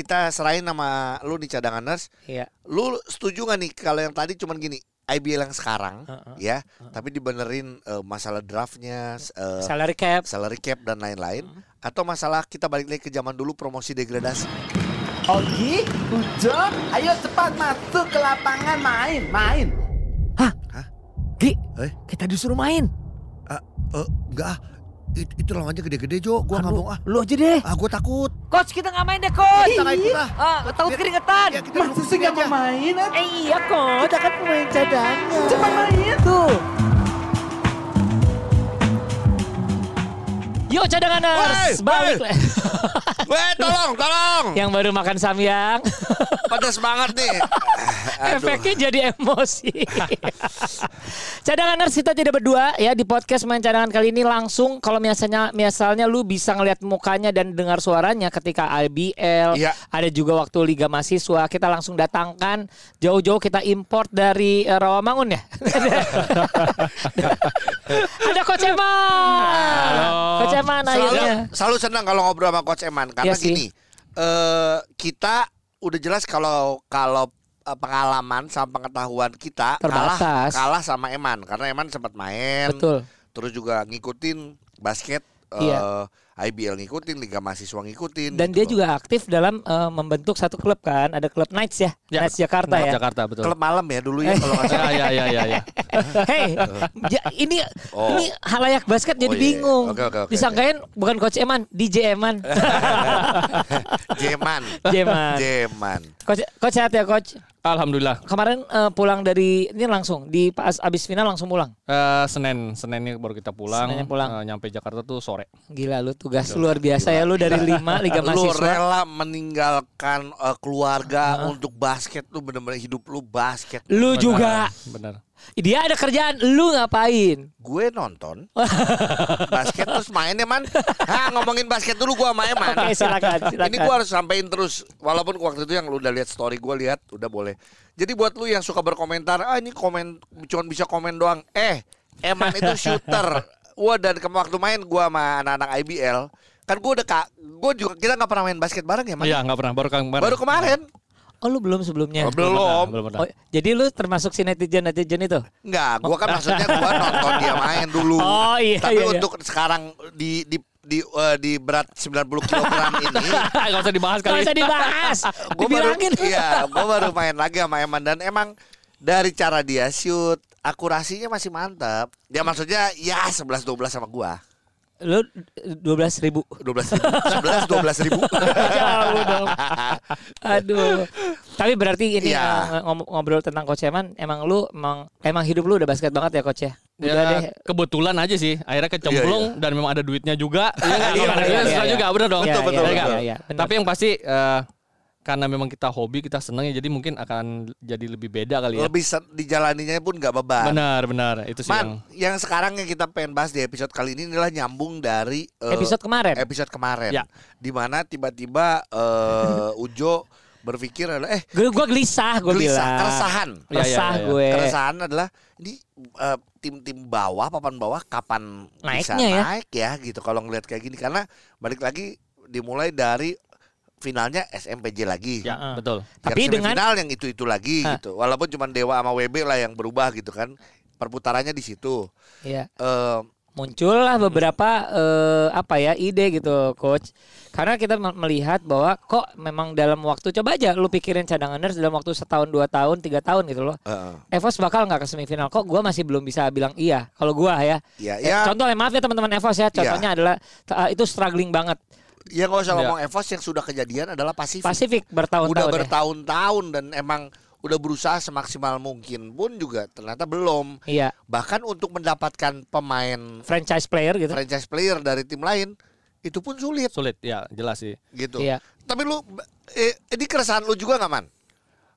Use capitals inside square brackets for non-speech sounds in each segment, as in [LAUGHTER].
kita serahin nama lu nih cadanganers. Iya. Lu setuju gak nih kalau yang tadi cuman gini IBL yang sekarang Heeh. ya, tapi dibenerin eh, masalah draftnya, eh, Salary cap. salary cap dan lain-lain, atau masalah kita balik lagi ke zaman dulu promosi degradasi. Ogi, Ujo, ayo cepat masuk ke lapangan main, main. Gi, Eh? kita disuruh main. Eh, enggak ah. It- itu lawannya gede-gede Jo, gua nggak mau ah. Lu aja deh. Ah, gua takut. Coach kita nggak main deh coach. Kita nggak ikut ah. Ah, takut keringetan. Ya, kita Masa sih gak aja. mau main? ah? Eh iya coach, kita kan pemain cadangan. Cepat main. Tuh. Yuk cadanganers, balik. woi. [LAUGHS] Weh, tolong, tolong. Yang baru makan samyang, Pada semangat nih. [LAUGHS] Aduh. efeknya jadi emosi. [LAUGHS] cadanganers kita tidak berdua ya di podcast main cadangan kali ini langsung kalau misalnya misalnya lu bisa ngelihat mukanya dan dengar suaranya ketika IBL, Iya. ada juga waktu Liga Mahasiswa kita langsung datangkan jauh-jauh kita import dari eh, Rawamangun ya. ada Coach Eman. Coach Eman selalu, akhirnya. selalu senang kalau ngobrol sama Coach Eman karena sih. gini, eh kita udah jelas kalau kalau eh, pengalaman sama pengetahuan kita kalah Terbatas. kalah sama Eman karena Eman sempat main, Betul. terus juga ngikutin basket, Iya. eh, IBL ngikutin, Liga Mahasiswa ngikutin. Dan gitu dia loh. juga aktif dalam eh, membentuk satu klub kan, ada klub Knights ya, Ya, Knights Jakarta Nah, ya. Jakarta betul. klub malam ya dulu ya kalau nggak Ya salah. ya ya ya ya. [LAUGHS] Hei, ja- ini Oh. ini halayak basket jadi Oh, iya. bingung. Oke, oke, oke, Disangkain bukan coach Eman, DJ Eman. [LAUGHS] Jeman. [LAUGHS] Jeman. Jeman. coach coach sehat ya coach. Alhamdulillah. Kemarin eh, pulang dari ini langsung di pas abis final langsung pulang. Eh, Senin, Seninnya baru kita pulang. Seninnya pulang. Eh, nyampe Jakarta tuh sore. Gila lu tugas luar biasa ya lu dari lima Liga Lu Mahasiswa. rela meninggalkan eh, keluarga untuk basket lu bener-bener hidup lu basket. Lu juga. Benar. Dia ada kerjaan, lu ngapain? Gue nonton [LAUGHS] basket terus main ya man. Ha ngomongin basket dulu gue sama Eman. Oke, silakan, silakan. Ini gue harus sampein terus walaupun waktu itu yang lu udah lihat story gue lihat udah boleh. Jadi buat lu yang suka berkomentar, ah ini komen cuma bisa komen doang. Eh, Eman itu shooter. Wah dan ke waktu main gue sama anak-anak IBL kan gue udah kak, gue juga kita nggak pernah main basket bareng ya man. Iya nggak pernah baru kemarin. Baru kemarin. Oh lu belum sebelumnya? Oh, belum. Belum pernah. Oh, jadi lu termasuk si netizen netizen itu? Enggak, gua kan maksudnya gua nonton dia main dulu. [LAUGHS] Oh, iya, Tapi iya, iya. untuk sekarang di di di eh, di berat 90 kg [LAUGHS] ini Gak usah dibahas Gak kali. usah dibahas. gua baru iya, gua baru main lagi sama Eman dan emang dari cara dia shoot akurasinya masih mantap. Ya maksudnya ya 11 12 sama gua. Lu dua belas ribu. 12 ribu. 11 12 ribu. [LAUGHS] Jauh dong. Aduh. Tapi berarti ini Iya. ngom- ngobrol tentang Coach Eman, emang lu emang emang hidup lu udah basket banget ya Coach ya? Ya, Udah deh. kebetulan aja sih. Akhirnya kecemplung dan memang ada duitnya juga. Iya nggak? Iya, Iya, iya, susah iya. juga, bener dong. Iya, Betul, iya, betul, iya, Iya, iya, benar. Tapi yang pasti eh, karena memang kita hobi, kita seneng ya, jadi mungkin akan jadi lebih beda kali ya. Lebih dijalaninya pun nggak beban. Benar, benar. Itu sih yang Man, yang sekarang yang kita pengen bahas di episode kali ini adalah nyambung dari eh, Episode kemarin. episode kemarin Ya. di mana tiba-tiba eh, [LAUGHS] Ujo berpikir adalah eh Gue gua gelisah gue gelisah bilang. keresahan Iya, iya, Resah iya. gue. keresahan adalah ini eh, tim-tim bawah papan bawah kapan bisa Naiknya ya. naik ya gitu kalau ngelihat kayak gini karena balik lagi dimulai dari finalnya SMPJ lagi. Ya, Heeh. betul. Tapi dengan semifinal yang itu itu lagi Hah. gitu. Walaupun cuma Dewa sama WB lah yang berubah gitu kan. Perputarannya di situ. Ya, Eh, muncullah beberapa eh, apa ya ide gitu coach. Karena kita me- melihat bahwa kok memang dalam waktu coba aja lu pikirin cadanganers dalam waktu setahun dua tahun tiga tahun gitu loh. eh, Evos bakal nggak ke semifinal? Kok gua masih belum bisa bilang iya? Kalau gua ya. Ya Eh, ya contoh ya maaf ya teman-teman Evos ya contohnya adalah uh, itu struggling banget ya nggak usah Ya. ngomong Evos yang sudah kejadian adalah Pasifik Pasifik udah bertahun-tahun ya. bertahun-tahun dan emang udah berusaha semaksimal mungkin pun juga ternyata belum Iya, bahkan untuk mendapatkan pemain franchise player gitu. franchise player dari tim lain itu pun sulit Sulit, ya jelas sih. gitu Iya. tapi lu eh, ini keresahan lu juga nggak man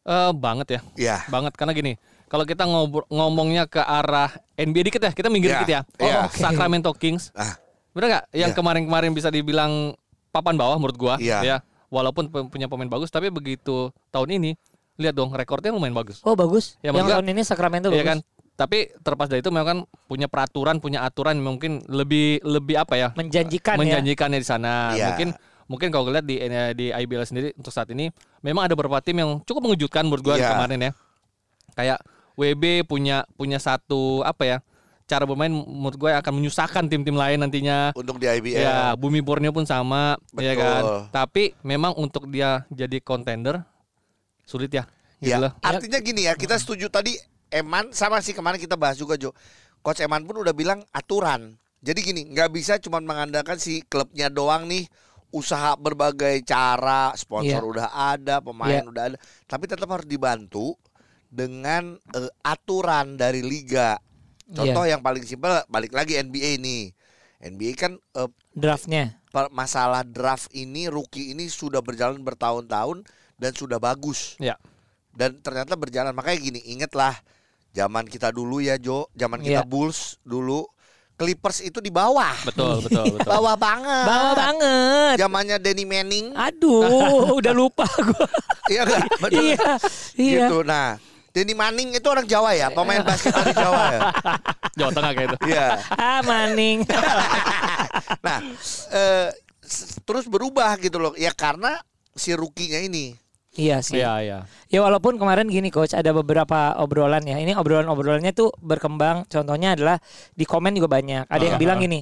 Eh banget ya. Iya. Banget karena gini, kalau kita ngobrol ngomongnya ke arah NBA dikit ya, kita minggir Iya, dikit ya. iya. Oh, Sacramento Kings. Ah. Bener nggak? Yang Iya. kemarin-kemarin bisa dibilang papan bawah menurut gua Iya. ya. Walaupun punya pemain bagus, tapi begitu tahun ini lihat dong rekornya lumayan bagus. Oh bagus. Ya, yang tahun ini Sacramento Iya bagus. kan? Tapi terlepas dari itu memang kan punya peraturan, punya aturan yang mungkin lebih lebih apa ya? Menjanjikan ya. menjanjikannya di sana. Iya. Mungkin mungkin kalau lihat di di IBL sendiri untuk saat ini memang ada beberapa tim yang cukup mengejutkan menurut gue Iya. kemarin ya. Kayak WB punya punya satu apa ya? Cara bermain menurut gue akan menyusahkan tim-tim lain nantinya. Untuk di IBL. Ya, Bumi Borneo pun sama, ya Betul. kan. Tapi memang untuk dia jadi contender sulit ya. Gitu Ya, artinya gini ya, kita setuju tadi Eman sama sih kemarin kita bahas juga Jo. Coach Eman pun udah bilang aturan. Jadi gini, nggak bisa cuma mengandalkan si klubnya doang nih usaha berbagai cara, sponsor Iya. udah ada, pemain Iya. udah ada, tapi tetap harus dibantu dengan eh, aturan dari liga. Contoh yang paling simpel balik lagi NBA nih. NBA kan eh, Draftnya. masalah draft ini rookie ini sudah berjalan bertahun-tahun dan sudah bagus Ya. dan ternyata berjalan makanya gini ingetlah zaman kita dulu ya Jo zaman kita Iya. Bulls dulu Clippers itu di bawah Betul, betul, betul. bawah banget Bawa banget. zamannya Danny Manning Aduh, udah lupa gue. iya kan Bener. iya, iya. gitu nah Danny Manning itu orang Jawa ya pemain basket dari Jawa ya [LAUGHS] Jawa Tengah kayak itu. iya Ah, maning. [LAUGHS] nah eh, terus berubah gitu loh ya karena si rookie-nya ini iya sih. Iya, iya. Ya walaupun kemarin gini coach ada beberapa obrolan ya. Ini obrolan-obrolannya tuh berkembang. Contohnya adalah di komen juga banyak. Ada yang Ah. bilang gini.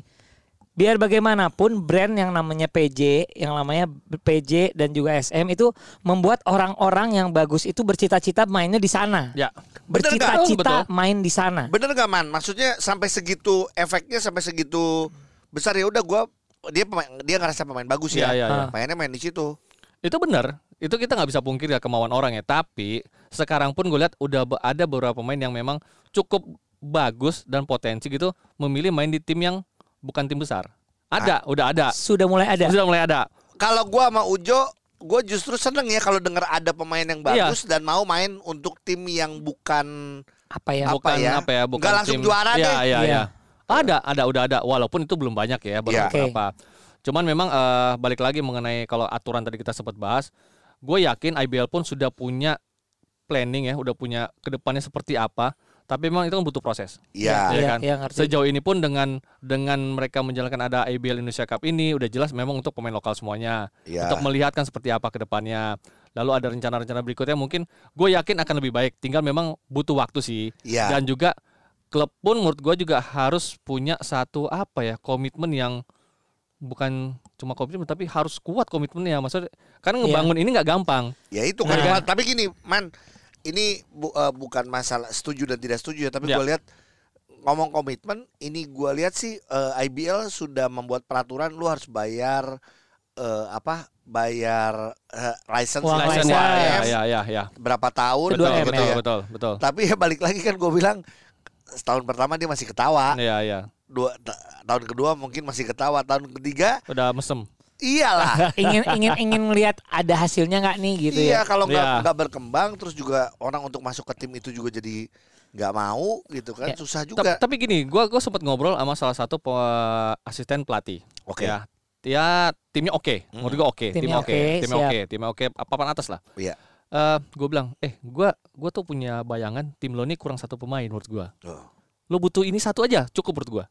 Biar bagaimanapun brand yang namanya PJ, yang namanya PJ dan juga SM itu membuat orang-orang yang bagus itu bercita-cita mainnya di sana. Ya. Bercita-cita Betul. main di sana. Bener gak man? Maksudnya sampai segitu efeknya sampai segitu besar ya udah gua dia pemain dia ngerasa pemain bagus ya. Iya, iya, iya. Mainnya main di situ. Itu benar. Itu kita nggak bisa pungkir ya kemauan orang ya. Tapi sekarang pun gue lihat udah ada beberapa pemain yang memang cukup bagus dan potensi gitu memilih main di tim yang bukan tim besar. Ada, udah ada. Sudah mulai ada. Sudah mulai ada. Kalau gua sama Ujo gue justru seneng ya kalau dengar ada pemain yang Iya. bagus dan mau main untuk tim yang bukan Apa ya? Apa bukan ya? apa ya, bukan Nggak langsung tim- juara Iya, deh. Iya, Iya. iya. Ada, ada, udah ada. Walaupun itu belum banyak ya, baru Iya. beberapa. Cuman memang eh, balik lagi mengenai kalau aturan tadi kita sempat bahas, gue yakin IBL pun sudah punya planning ya, udah punya ke depannya seperti apa. Tapi memang itu kan butuh proses. Iya. Iya Iya, kan? iya, ngerti. Sejauh ini pun dengan dengan mereka menjalankan ada IBL Indonesia Cup ini udah jelas memang untuk pemain lokal semuanya. Iya. Untuk melihat kan seperti apa ke depannya. Lalu ada rencana-rencana berikutnya mungkin gue yakin akan lebih baik. Tinggal memang butuh waktu sih. Iya. Dan juga klub pun menurut gue juga harus punya satu apa ya komitmen yang bukan cuma komitmen tapi harus kuat komitmennya. Maksudnya karena Iya. ngebangun ini nggak gampang. Ya itu kan. Nah. Man. Tapi gini, man, ini bu- eh, bukan masalah setuju dan tidak setuju ya, tapi Ya. gue lihat ngomong komitmen, ini gue lihat sih eh, IBL sudah membuat peraturan lu harus bayar eh, apa? Bayar eh, license Uang license ya, UAS, ya, ya, ya. berapa tahun Betul, M, betul, ya. betul, betul. Tapi ya balik lagi kan gue bilang setahun pertama dia masih ketawa, Iya, iya. dua ta- tahun kedua mungkin masih ketawa, tahun ketiga Udah mesem. Iyalah. [LAUGHS] ingin ingin ingin melihat ada hasilnya nggak nih gitu iya ya. kalau nggak Iya. nggak berkembang terus juga orang untuk masuk ke tim itu juga jadi nggak mau gitu kan Ya. susah juga. Tapi gini, gua gua sempat ngobrol sama salah satu pe- asisten pelatih. Oke. Ya, ya timnya oke. Menurut gua oke, Timnya timnya oke, oke, timnya oke, timnya oke, papan atas lah. Iya. Eh, gue bilang, eh, gua gua tuh punya bayangan tim lo ini kurang satu pemain menurut gua. Tuh. Lo butuh ini satu aja, cukup menurut gua.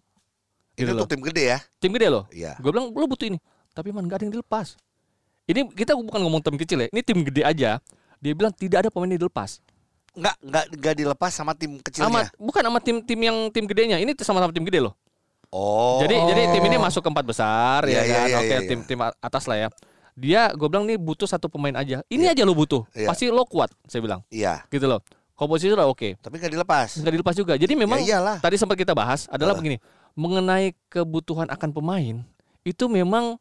Itu Gitu untuk loh. tim gede ya. Tim gede loh. Iya. Gue bilang lo butuh ini, tapi man gak ada yang dilepas. Ini kita bukan ngomong tim kecil ya, ini tim gede aja. Dia bilang tidak ada pemain yang dilepas. Nggak nggak nggak dilepas sama tim Sama kecilnya. bukan sama tim-tim yang tim gedenya, ini sama-sama tim gede loh. Oh. Jadi jadi tim ini masuk ke empat besar Iya, ya iya, kan. iya, Oke, iya, tim tim atas lah ya. Dia gue bilang nih butuh satu pemain aja. Ini aja lo butuh. Iya. Pasti lo kuat, saya bilang. Iya. Gitu loh. Komposisi udah oke. Tapi nggak dilepas. Enggak dilepas juga. Jadi memang Ya iyalah. tadi sempat kita bahas adalah Ah. begini. Mengenai kebutuhan akan pemain itu memang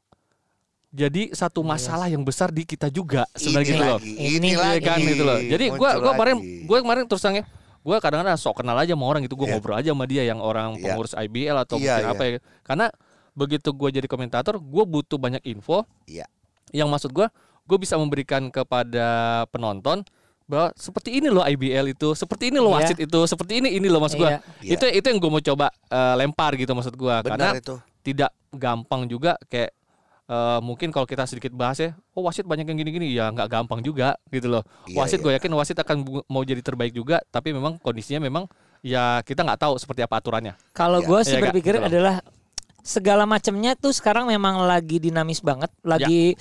jadi satu masalah yang besar di kita juga sebenarnya gitu loh. lagi, Ini Iya lagi. kan gitu loh. Jadi gua Muncul gua kemarin gua kemarin terus terangnya gua kadang-kadang sok kenal aja sama orang gitu gua Iya. ngobrol aja sama dia yang orang Iya. pengurus IBL atau Iya, mungkin iya. apa ya. Karena begitu gua jadi komentator, gua butuh banyak info. Iya. Yang maksud gua gua bisa memberikan kepada penonton bahwa seperti ini loh IBL itu, seperti ini loh Iya. wasit itu, seperti ini ini loh maksud gua. Iya. Itu itu yang gua mau coba eh, lempar gitu maksud gua karena Benar itu. tidak gampang juga kayak eh, mungkin kalau kita sedikit bahas ya, oh wasit banyak yang gini-gini ya nggak gampang juga gitu loh. Iya, wasit iya. gue yakin wasit akan mau jadi terbaik juga, tapi memang kondisinya memang ya kita nggak tahu seperti apa aturannya. Kalau Iya. gue sih Kak, berpikir betul. adalah segala macamnya tuh sekarang memang lagi dinamis banget, lagi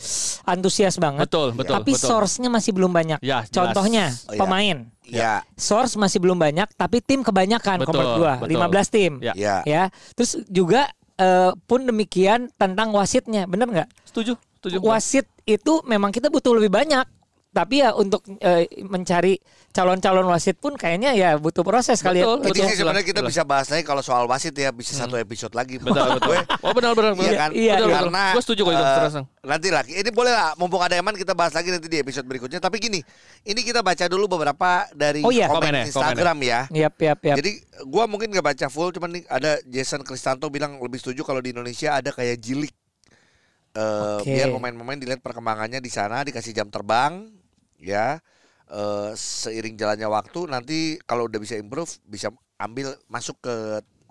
antusias banget. Betul, betul, Tapi betul. source-nya masih belum banyak. Ya, jelas. Contohnya Oh, ya. pemain. Ya, Source masih belum banyak, tapi tim kebanyakan Betul, menurut gua, betul. 15 tim. Ya. ya. Ya. Terus juga eh, pun demikian tentang wasitnya, bener nggak? Setuju, setuju. Wasit itu memang kita butuh lebih banyak. Tapi ya untuk eh, mencari calon-calon wasit pun kayaknya ya butuh proses kali ya. Betul, Ini betul. sih sebenarnya kita jelas. bisa bahas lagi kalau soal wasit ya bisa satu episode lagi. Betul, betul. Gue Oh benar benar benar. Iya kan? Iya, betul, iya. betul. Karena Gue setuju kok itu eh, terus. Nanti lagi. Ini boleh lah mumpung ada Eman kita bahas lagi nanti di episode berikutnya. Tapi gini, ini kita baca dulu beberapa dari Oh iya. komen Instagram ya. Yap, yap, yap. Jadi gua mungkin gak baca full cuman nih ada Jason Kristanto bilang lebih setuju kalau di Indonesia ada kayak jilik. Eh, Oke. biar pemain-pemain dilihat perkembangannya di sana dikasih jam terbang ya. Eh, seiring jalannya waktu nanti kalau udah bisa improve bisa ambil masuk ke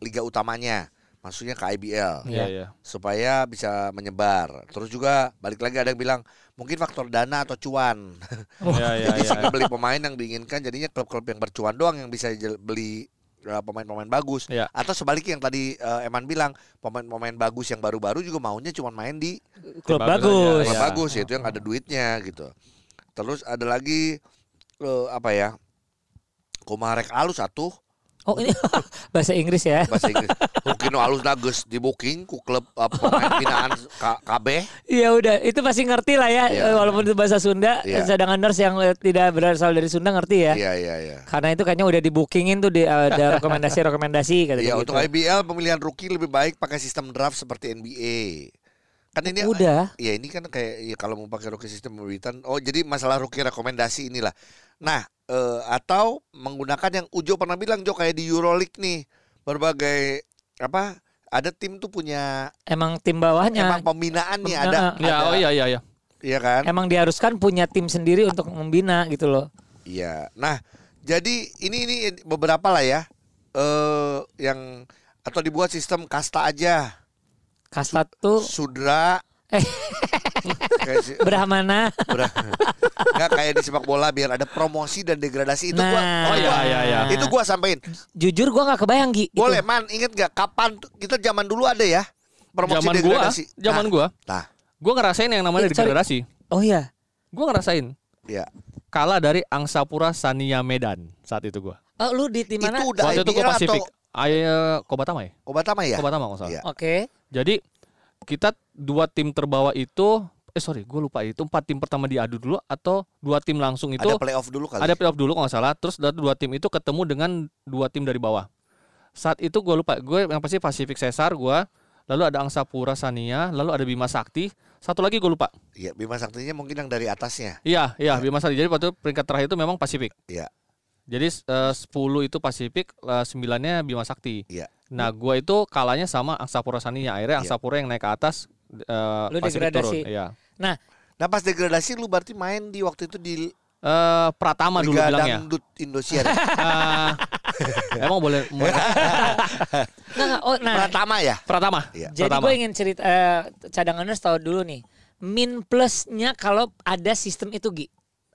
liga utamanya. Maksudnya ke IBL Iya iya. supaya bisa menyebar. Terus juga balik lagi ada yang bilang mungkin faktor dana atau cuan. Iya iya Jadi iya. sampai beli pemain yang diinginkan jadinya klub-klub yang bercuan doang yang bisa beli uh, pemain-pemain bagus. Iya. Atau sebaliknya yang tadi uh, Eman bilang pemain-pemain bagus yang baru-baru juga maunya cuma main di klub bagus bagus. aja, klub Iya. bagus yaitu yang ada duitnya gitu. Terus ada lagi uh, apa ya? Kumarek alus atuh Oh ini [LAUGHS] bahasa Inggris ya. bahasa Inggris. Hukino alus nages di booking ku klub uh, pemain binaan KB. Iya udah, itu pasti ngerti lah ya. Eh, Walaupun itu bahasa Sunda, Iya. cadangan nurse yang eh, tidak berasal dari Sunda ngerti ya. Iya iya iya. Karena itu kayaknya udah di bookingin tuh di, eh, ada [LAUGHS] rekomendasi-rekomendasi kata Iya gitu. untuk IBL pemilihan rookie lebih baik pakai sistem draft seperti NBA. Kan ini Udah. Ya ini kan kayak ya kalau mau pakai rookie sistem pembibitan. Oh jadi masalah rookie rekomendasi inilah. Nah eh, atau menggunakan yang Ujo pernah bilang Jo kayak di EuroLeague nih berbagai apa ada tim tuh punya Emang tim bawahnya emang pembinaannya Pembina- ada, Ya ada oh iya iya iya. iya kan emang diharuskan punya tim sendiri untuk membina gitu loh. iya nah jadi ini ini beberapa lah ya eh yang atau dibuat sistem kasta aja Kasta tuh Sudra Eh. si- Brahmana. Udah. Nggak kayak di sepak bola biar ada promosi dan degradasi itu gua Nah. Oh iya iya iya. itu gua sampein. Jujur gua nggak kebayang Gi. itu. Boleh man, inget gak kapan kita zaman dulu ada ya promosi Zaman gua, degradasi. zaman nah, gua, Nah, gua ngerasain yang namanya Eh, sorry. degradasi. Oh iya. Gua ngerasain ya. kalah dari Angsapura Sania Medan saat itu gua. Oh lu di tim mana? Itu udah Waktu itu gua Pasifik. atau Ayo Kobatama ya? Kobatama ya? Kobatama nggak salah. Iya. Oke. Jadi kita dua tim terbawah itu eh sorry gue lupa itu empat tim pertama diadu dulu atau dua tim langsung itu ada playoff dulu kali. ada playoff dulu kalau nggak salah terus dari dua tim itu ketemu dengan dua tim dari bawah saat itu gue lupa gue yang pasti Pacific Cesar gue lalu ada Angsapura Sania lalu ada Bima Sakti satu lagi gue lupa Iya, Bima Saktinya mungkin yang dari atasnya. iya iya Bima Sakti jadi waktu peringkat terakhir itu memang Pasifik Iya. jadi eh, 10 itu Pasifik eh, sembilannya Bima Sakti Iya. Nah gue itu kalahnya sama Angsapura Sania akhirnya Iya. Angsapura yang naik ke atas eh, Lu Pasifik degradasi. turun iya Nah, pas degradasi lu berarti main di waktu itu di Eh, Pratama dulu Liga bilangnya. Dangdut Indosiar. ya? [LAUGHS] Eh, emang boleh, boleh- Nah, nah, oh nah. Pratama ya? Pratama. Iya. Jadi Pratama. gue ingin cerita eh, cadanganers tahu dulu nih. Min plusnya kalau ada sistem itu Gi.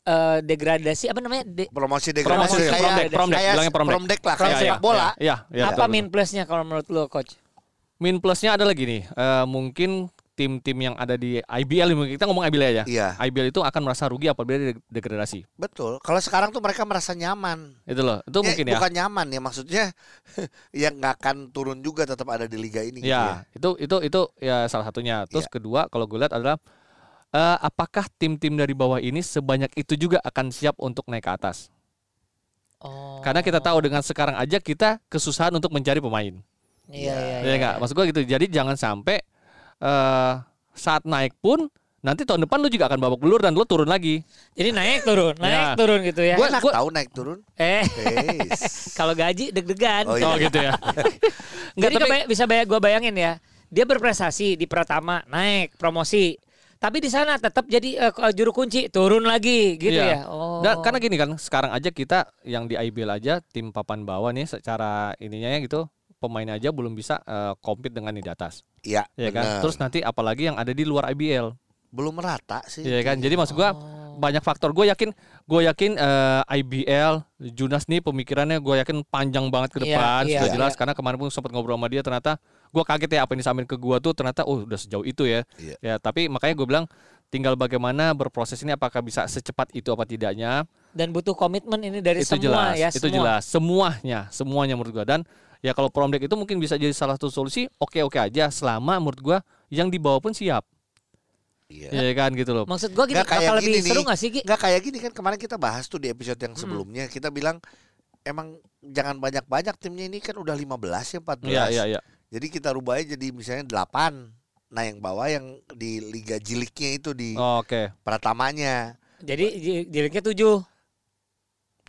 Eh, degradasi apa namanya? De- Promosi Promosi, degradasi Promosi, kayak promdek, promdek, kayak bilangnya promdek. promdek lah Promdek. kayak Iya, sepak bola. Iya, iya. apa betul, min betul. plusnya kalau menurut lo coach? Min plusnya ada lagi nih. Eh, mungkin tim-tim yang ada di IBL mungkin kita ngomong IBL aja. Iya, IBL itu akan merasa rugi apabila degradasi. betul. Kalau sekarang tuh mereka merasa nyaman. Itu loh. Itu Ya, mungkin ya. Bukan nyaman ya maksudnya [LAUGHS] yang nggak akan turun juga tetap ada di liga ini gitu Ya, ya. itu itu itu ya salah satunya. Terus Iya. kedua kalau gue lihat adalah eh, apakah tim-tim dari bawah ini sebanyak itu juga akan siap untuk naik ke atas? Oh. Karena kita tahu dengan sekarang aja kita kesusahan untuk mencari pemain. Iya iya. Ya enggak, maksud gua gitu. Jadi jangan sampai eh saat naik pun nanti tahun depan lu juga akan babak belur dan lu turun lagi. Jadi naik turun, naik Ya. turun gitu ya. Gue enak gua- tahu naik turun. eh [LAUGHS] kalau gaji deg-degan. Oh, iya. Oh gitu ya. Enggak, [LAUGHS] Jadi tapi kebay- bisa bayang gue bayangin ya. Dia berprestasi di Pratama, naik promosi. Tapi di sana tetap jadi eh, juru kunci, turun lagi gitu Iya. ya. Oh. Dan karena gini kan, sekarang aja kita yang di IBL aja tim papan bawah nih secara ininya ya gitu pemain aja belum bisa eh, compete dengan yang di atas. Iya, Ya kan? bener. Terus nanti apalagi yang ada di luar IBL. belum merata sih. Iya kan? Jadi maksud gua Oh. banyak faktor. Gue yakin, gue yakin eh, IBL Junas nih pemikirannya gue yakin panjang banget ke Iya, depan. iya, sudah jelas iya. karena kemarin pun sempat ngobrol sama dia ternyata gua kaget ya apa yang disampaikan ke gua tuh ternyata oh udah sejauh itu ya. Iya. Ya, tapi makanya gue bilang tinggal bagaimana berproses ini apakah bisa secepat itu apa tidaknya. Dan butuh komitmen ini dari itu semua jelas, ya, itu semua. jelas. Semuanya, semuanya menurut gua dan ya kalau prom deck itu mungkin bisa jadi salah satu solusi, oke-oke aja selama menurut gua yang dibawa pun siap. Iya. Iya kan gitu loh. Maksud gua gini, Nggak kayak lebih gini seru nih. gak sih? Nggak kayak gini kan kemarin kita bahas tuh di episode yang Hmm. sebelumnya kita bilang emang jangan banyak-banyak timnya ini kan udah 15 ya 14. Iya, iya, iya. Jadi kita rubah aja jadi misalnya 8. Nah, yang bawah yang di liga jiliknya itu di Oke. pratamanya. Jadi j- jilidnya 7. Eh,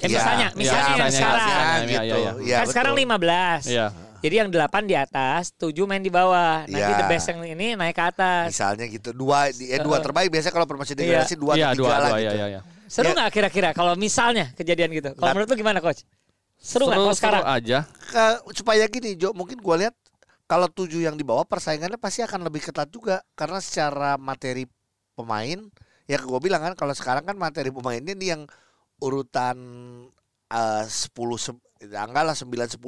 Iya, misalnya, iya, misalnya yang misalnya, sekarang. Iya, gitu. iya, iya. Iya, kan sekarang betul. 15. Iya. Jadi yang 8 di atas, 7 main di bawah. Nanti Iya. the best yang ini naik ke atas. Misalnya gitu dua di eh, dua terbaik biasanya kalau permasi Iya. degradasi dua Iya, atau dua, tiga lah dua, gitu. iya, iya, iya. Seru Ya. nggak kira-kira kalau misalnya kejadian gitu? Kalau Nggak. menurut lu gimana coach? Seru nggak kalau sekarang? aja. Ke- supaya gini Jo, mungkin gua lihat kalau tujuh yang di bawah persaingannya pasti akan lebih ketat juga karena secara materi pemain ya gue bilang kan kalau sekarang kan materi pemainnya nih yang urutan eh, 10 se- ya enggak lah 9 10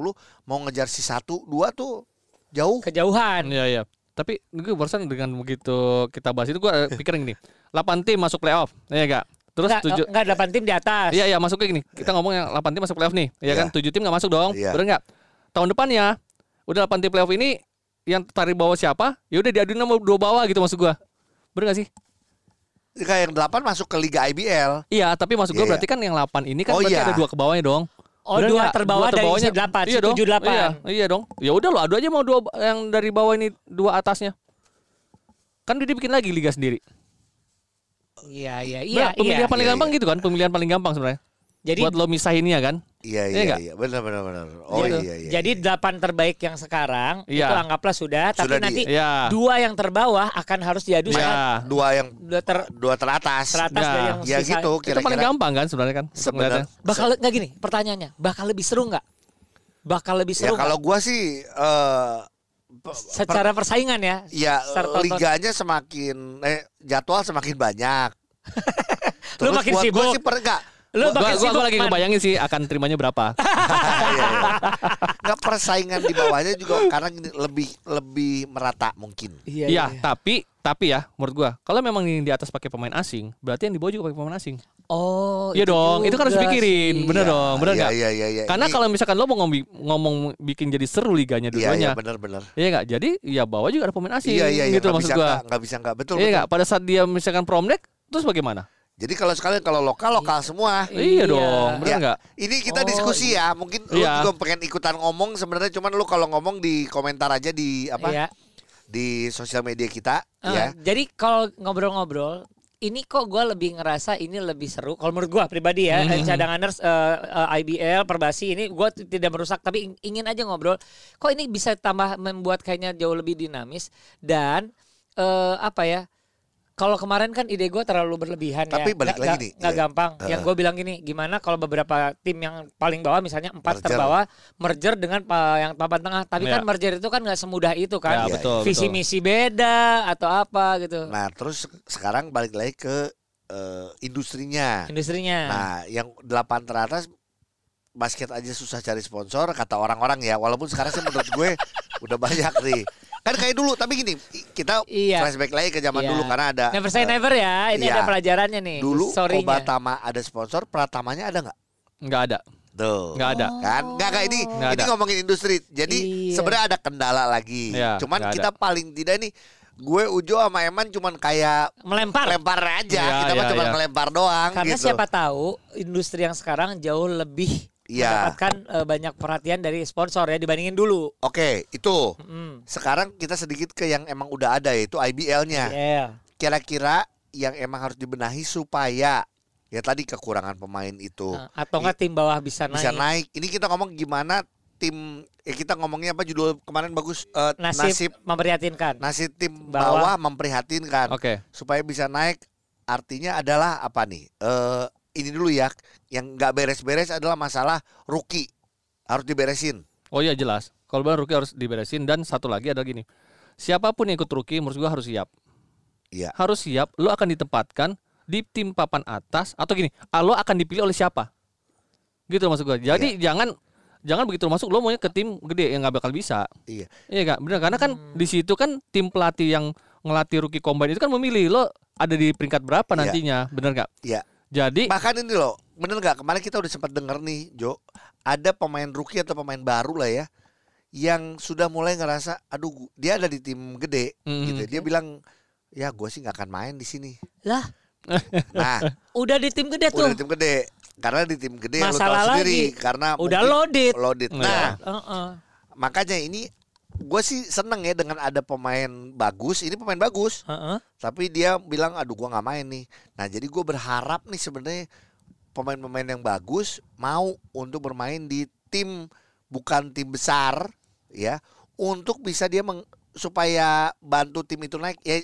mau ngejar si satu dua tuh jauh. Kejauhan. Iya, iya. Tapi gue barusan dengan begitu kita bahas itu gue pikir gini. 8 tim masuk playoff, ya enggak? Terus Enggak, tujuh enggak 8 tim di atas. Iya iya masuknya gini. Kita ngomong yang 8 tim masuk playoff nih. Ya Iya. kan 7 tim nggak masuk dong. Iya. Bener nggak? Tahun depannya udah 8 tim playoff ini yang tarik bawah siapa? Ya udah diaduin sama dua bawah gitu maksud gua. Bener gak sih? Kayak yang 8 masuk ke Liga IBL. Iya, tapi maksud gua Iya, berarti kan yang 8 ini kan Oh, berarti iya. ada dua ke bawahnya dong. Oh, Bener dua terbawah dari terbawahnya- isi delapan, iya dong. tujuh delapan. Iya, iya dong. Ya udah lo adu aja mau dua yang dari bawah ini dua atasnya. Kan dia bikin lagi liga sendiri. Iya, iya, Bener, iya. pemilihan iya. paling Iya, gampang iya. gitu kan, pemilihan paling gampang sebenarnya. Jadi Buat lo misahinnya kan. Iya Iya iya iya benar benar benar. Oh Gitu. iya iya. jadi delapan terbaik yang sekarang Iya. itu anggaplah sudah, tapi Sudah di- nanti Iya. dua yang terbawah akan harus diadu Iya. sama dua yang dua ter dua teratas. teratas Nah, dari yang Ya sisa. gitu Itu paling gampang kan sebenarnya kan. Sebenarnya. Bakal nggak gini pertanyaannya, bakal lebih seru nggak? Bakal lebih Ya seru kalau nggak? gua sih eh pe- secara persaingan ya. Ya tonton. liganya semakin eh jadwal semakin banyak. [LAUGHS] Lu makin buat sibuk. Gua sih per, enggak. Lu Gua, gua, sibuk, gua lagi ngebayangin sih akan terimanya berapa. [LAUGHS] Iya, iya. Enggak persaingan di bawahnya juga karena lebih lebih merata mungkin. Iya, Iya, tapi tapi ya menurut gua kalau memang yang di atas pakai pemain asing, berarti yang di bawah juga pakai pemain asing. Oh, Iya dong, itu kan harus sih. bener Iya, dong, bener iya, nggak? Iya iya iya. Karena Ini- kalau misalkan lo mau ngomong, ngomong bikin jadi seru liganya iya iya dua-duanya, benar benar. iya nggak? Jadi ya bawah juga ada pemain asing, Iya iya iya gitu nggak maksud bisa gua. nggak bisa nggak betul. Iya betul. nggak? Pada saat dia misalkan prom deck, terus bagaimana? Jadi kalau sekalian kalau lokal lokal semua. Iya. Iya, dong, bener Ya, nggak? Ini kita Oh, diskusi ya. Mungkin lu Iya. juga pengen ikutan ngomong sebenarnya cuman lu kalau ngomong di komentar aja di apa? Iya. Di sosial media kita Eh, ya. Jadi kalau ngobrol-ngobrol, ini kok gue lebih ngerasa ini lebih seru. Kalau menurut gue pribadi ya, Mhm. cadanganers eh, eh, IBL, Perbasi ini gue tidak merusak, tapi ing- ingin aja ngobrol. Kok ini bisa tambah membuat kayaknya jauh lebih dinamis dan eh, apa ya? Kalau kemarin kan ide gue terlalu berlebihan Tapi ya. balik Nggak- lagi nih, nggak iya. gampang. Yang Heeh. gue bilang gini, gimana kalau beberapa tim yang paling bawah misalnya empat Merger. terbawah merger dengan yang papan tengah. Tapi kan Iya. merger itu kan nggak semudah itu kan. Ya, Iya, betul, Visi betul. misi beda atau apa gitu. Nah, terus sekarang balik lagi ke eh, industrinya. Industrinya. Nah, yang delapan teratas basket aja susah cari sponsor kata orang-orang ya. Walaupun sekarang sih menurut gue [LAUGHS] udah banyak nih. Kan kayak dulu, tapi gini, kita Iya. flashback lagi ke zaman Iya. dulu karena ada Never say eh, never ya. Ini iya. ada pelajarannya nih. dulu Sorry-nya. Kobatama ada sponsor, Pratamanya ada nggak? Nggak ada, Tuh. nggak ada. Kan nggak kayak ini, Nggak ini ada. ngomongin industri. Jadi Iya. sebenarnya ada kendala lagi. Iya, cuman kita paling tidak nih gue Ujo sama Eman cuman kayak melempar. lempar aja. Iya, kita mah iya, cuma iya. ngelempar doang Karena gitu. siapa tahu industri yang sekarang jauh lebih Iya. mendapatkan eh, banyak perhatian dari sponsor ya dibandingin dulu. Oke, itu. Hmm. Sekarang kita sedikit ke yang emang udah ada yaitu IBL-nya. Iya. Kira-kira yang emang harus dibenahi supaya ya tadi kekurangan pemain itu Nah, atau enggak tim bawah bisa naik. bisa naik. Ini kita ngomong gimana tim ya kita ngomongnya apa judul kemarin bagus Eh, Nasib, nasib memprihatinkan. nasib tim Bawah. bawah, memprihatinkan Oke, supaya bisa naik artinya adalah apa nih eh ini dulu ya yang nggak beres-beres adalah masalah rookie harus diberesin oh iya jelas. Kalau baru rookie harus diberesin dan satu lagi adalah gini, siapa pun yang ikut rookie, menurut gua harus siap. Iya. Harus siap. Lo akan ditempatkan di tim papan atas atau gini, ah, lo akan dipilih oleh siapa? Gitu maksud gua. Jadi jangan Jangan begitu masuk lo maunya ke tim gede yang nggak bakal bisa. Iya. Iya kak, benar karena kan Hmm. di situ kan tim pelatih yang ngelatih rookie combine itu kan memilih lo ada di peringkat berapa Iya. nantinya, benar nggak? Iya. Jadi Bahkan ini loh, bener nggak kemarin kita udah sempat denger nih, Jo, ada pemain rookie atau pemain baru lah ya, yang sudah mulai ngerasa, aduh, dia ada di tim gede, Mm. gitu. Dia bilang, ya gue sih nggak akan main di sini. Lah, [LAUGHS] Nah, udah di tim gede tuh. udah di tim gede, karena di tim gede lu Masalah tahu sendiri, lagi. karena Udah loaded. loaded. Iya. Nah, Heeh. makanya ini gue sih seneng ya dengan ada pemain bagus. Ini pemain bagus, Heeh. tapi dia bilang, aduh, gua nggak main nih. Nah, jadi gue berharap nih sebenarnya pemain-pemain yang bagus mau untuk bermain di tim bukan tim besar ya untuk bisa dia meng- supaya bantu tim itu naik ya,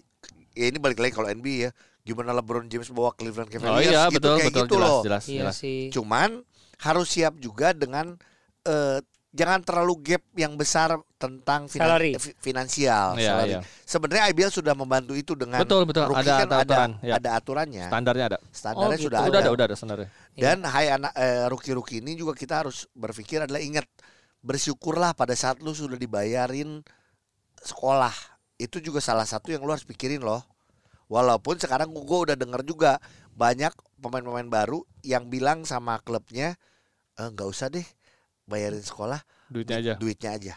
ya ini balik lagi kalau NBA ya gimana LeBron James bawa Cleveland oh Cavaliers iya gitu betul kayak betul gitu jelas, loh jelas Iya jelas. sih. cuman harus siap juga dengan eh, jangan terlalu gap yang besar tentang finan- Salary. finansial Iya, salary. iya. Sebenarnya IBL sudah membantu itu dengan Betul, betul. rookie Ada- kan ada aturan, ya. ada aturannya Standarnya ada. standarnya Oh, gitu. sudah Udah ada ada, udah ada standarnya. dan hai anak eh, rookie-rookie ini juga kita harus berpikir adalah ingat bersyukurlah pada saat lu sudah dibayarin sekolah. Itu juga salah satu yang lu harus pikirin loh. Walaupun sekarang gue udah denger juga banyak pemain-pemain baru yang bilang sama klubnya "Eh, nggak usah deh bayarin sekolah, Duitnya aja. duitnya aja.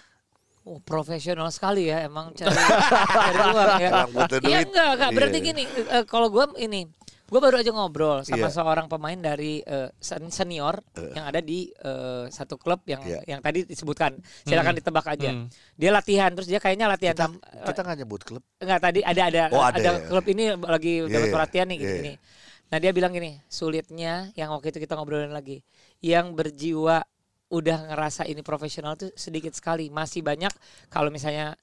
Oh, profesional sekali ya emang [LAUGHS] cari, cari uang ya. Iya duit. enggak, enggak. Berarti Iya. gini, eh, kalau gua ini, gua baru aja ngobrol sama Iya. seorang pemain dari sen- senior yang ada di eh, satu klub yang Iya. yang tadi disebutkan. Silakan ditebak aja. Hmm. Dia latihan terus dia kayaknya latihan Kita kita nggak nyebut klub. enggak tadi ada ada Oh, ada ada, ya. klub ini lagi Iya, dapat perhatian nih gini, Iya, gini. Nah, dia bilang gini, sulitnya yang waktu itu kita ngobrolin lagi, yang berjiwa udah ngerasa ini profesional tuh sedikit sekali. Masih banyak kalau misalnya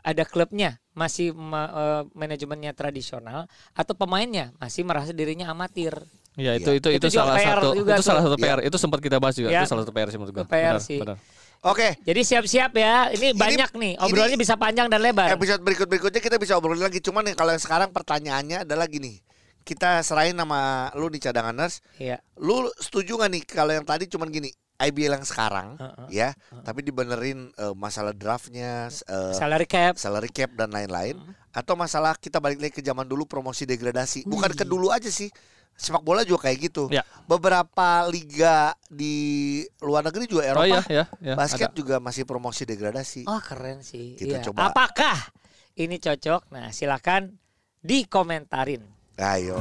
ada klubnya masih ma- eh, manajemennya tradisional atau pemainnya masih merasa dirinya amatir. Iya, itu Iya. itu Itu itu, salah PR satu juga itu salah tuh. satu PR. Itu sempat kita bahas juga. Iya. Itu salah satu PR sih menurut gua. PR Benar, sih. benar. Oke, Jadi siap-siap ya. Ini, banyak nih. Obrolannya ini- bisa panjang dan lebar. episode berikut-berikutnya kita bisa obrolin lagi. Cuman nih kalau yang sekarang pertanyaannya adalah gini. Kita serahin nama lu di cadanganers. Iya. Lu setuju gak nih kalau yang tadi cuman gini IBL yang sekarang Heeh. ya, tapi dibenerin eh, masalah draftnya, eh, Salary cap. salary cap dan lain-lain, atau masalah kita balik lagi ke zaman dulu promosi degradasi, bukan ke dulu aja sih, sepak bola juga kayak gitu. Ya. Beberapa liga di luar negeri juga Oh Eropa, iya, ya, ya. basket ada. juga masih promosi degradasi. Oh keren sih. Kita Iya. coba. Apakah ini cocok? Nah silakan dikomentarin. Ayo.